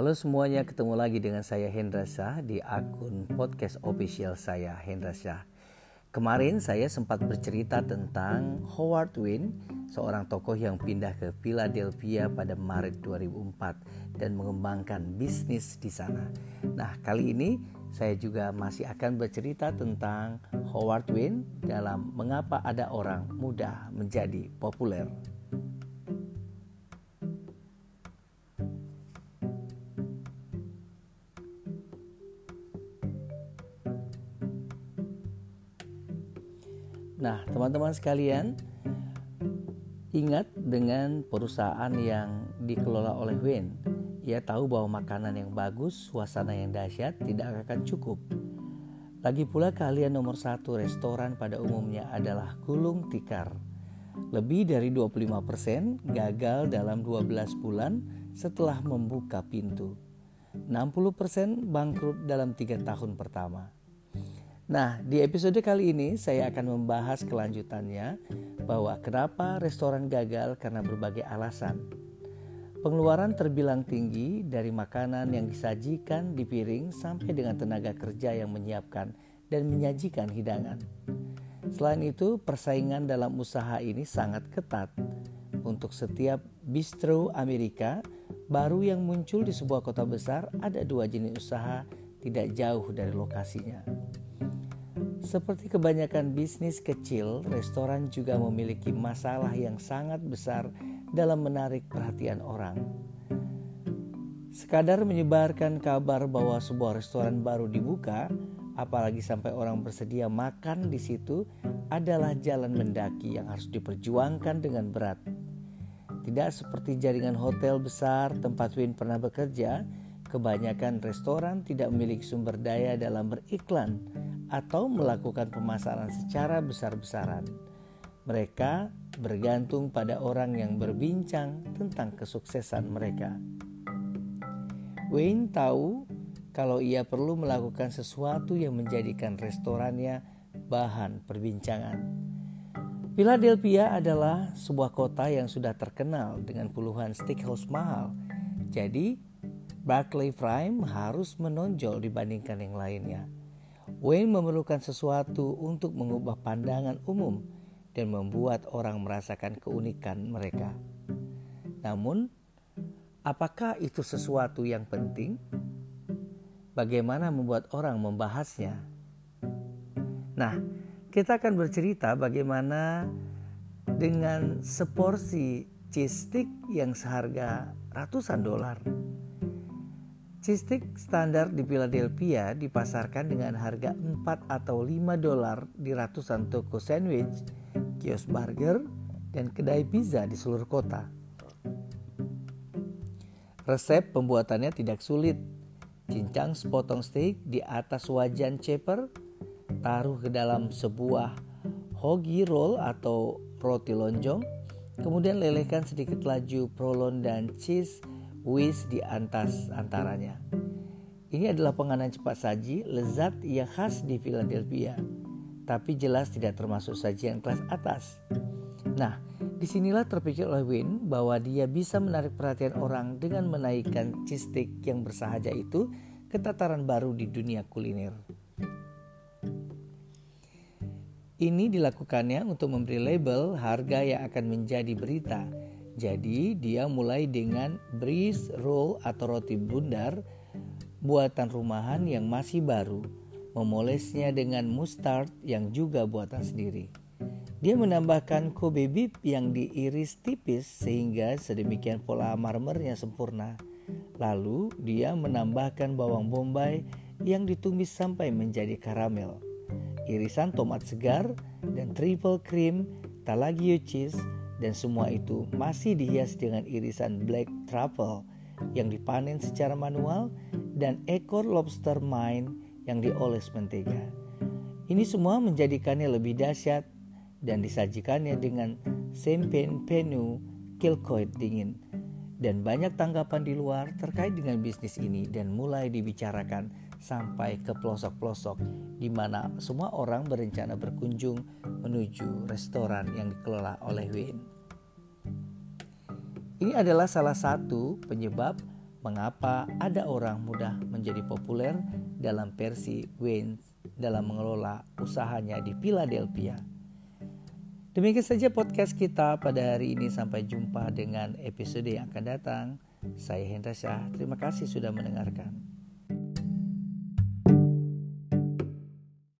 Halo semuanya, ketemu lagi dengan saya Hendra Shah di akun podcast official saya Hendra Shah. Kemarin saya sempat bercerita tentang Howard Wynn, seorang tokoh yang pindah ke Philadelphia pada Maret 2004 dan mengembangkan bisnis di sana. Nah, kali ini saya juga masih akan bercerita tentang Howard Wynn dalam mengapa ada orang mudah menjadi populer. Nah, teman-teman sekalian, ingat dengan perusahaan yang dikelola oleh Wayne. Ia tahu bahwa makanan yang bagus, suasana yang dahsyat tidak akan cukup. Lagi pula kalian nomor satu restoran pada umumnya adalah gulung tikar. Lebih dari 25% gagal dalam 12 bulan setelah membuka pintu. 60% bangkrut dalam tiga tahun pertama. Nah, di episode kali ini saya akan membahas kelanjutannya bahwa kenapa restoran gagal karena berbagai alasan. Pengeluaran terbilang tinggi dari makanan yang disajikan di piring sampai dengan tenaga kerja yang menyiapkan dan menyajikan hidangan. Selain itu, persaingan dalam usaha ini sangat ketat. Untuk setiap bistro Amerika baru yang muncul di sebuah kota besar, ada dua jenis usaha tidak jauh dari lokasinya. Seperti kebanyakan bisnis kecil, restoran juga memiliki masalah yang sangat besar dalam menarik perhatian orang. Sekadar menyebarkan kabar bahwa sebuah restoran baru dibuka, apalagi sampai orang bersedia makan di situ, adalah jalan mendaki yang harus diperjuangkan dengan berat. Tidak seperti jaringan hotel besar tempat Win pernah bekerja, kebanyakan restoran tidak memiliki sumber daya dalam beriklan atau melakukan pemasaran secara besar-besaran. Mereka bergantung pada orang yang berbincang tentang kesuksesan mereka. Wayne tahu kalau ia perlu melakukan sesuatu yang menjadikan restorannya bahan perbincangan. Philadelphia adalah sebuah kota yang sudah terkenal dengan puluhan steakhouse mahal. Jadi, Barclay Prime harus menonjol dibandingkan yang lainnya. Wayne memerlukan sesuatu untuk mengubah pandangan umum dan membuat orang merasakan keunikan mereka. Namun, apakah itu sesuatu yang penting? Bagaimana membuat orang membahasnya? Nah, kita akan bercerita bagaimana dengan seporsi cheese stick yang seharga ratusan dolar Cheese standar di Philadelphia dipasarkan dengan harga 4 atau 5 dolar di ratusan toko sandwich, kios burger, dan kedai pizza di seluruh kota. Resep pembuatannya tidak sulit. Cincang sepotong steak di atas wajan ceper, taruh ke dalam sebuah hoagie roll atau roti lonjong, kemudian lelehkan sedikit laju prolon dan cheese Wis di atas antaranya. Ini adalah penganan cepat saji, lezat yang khas di Philadelphia, tapi jelas tidak termasuk sajian kelas atas. Nah, di sinilah terpikir oleh Win bahwa dia bisa menarik perhatian orang dengan menaikkan cheese stick yang bersahaja itu ke tataran baru di dunia kuliner. Ini dilakukannya untuk memberi label harga yang akan menjadi berita jadi dia mulai dengan breeze roll atau roti bundar buatan rumahan yang masih baru, memolesnya dengan mustard yang juga buatan sendiri. Dia menambahkan Kobe beef yang diiris tipis sehingga sedemikian pola marmernya sempurna. Lalu dia menambahkan bawang bombay yang ditumis sampai menjadi karamel. Irisan tomat segar dan triple cream talagio cheese dan semua itu masih dihias dengan irisan black truffle yang dipanen secara manual dan ekor lobster mine yang dioles mentega. Ini semua menjadikannya lebih dahsyat dan disajikannya dengan champagne penuh kilcoid dingin. Dan banyak tanggapan di luar terkait dengan bisnis ini dan mulai dibicarakan sampai ke pelosok-pelosok di mana semua orang berencana berkunjung menuju restoran yang dikelola oleh Wayne. Ini adalah salah satu penyebab mengapa ada orang mudah menjadi populer dalam versi Wayne dalam mengelola usahanya di Philadelphia. Demikian saja podcast kita pada hari ini. Sampai jumpa dengan episode yang akan datang. Saya Hendra Syah. Terima kasih sudah mendengarkan.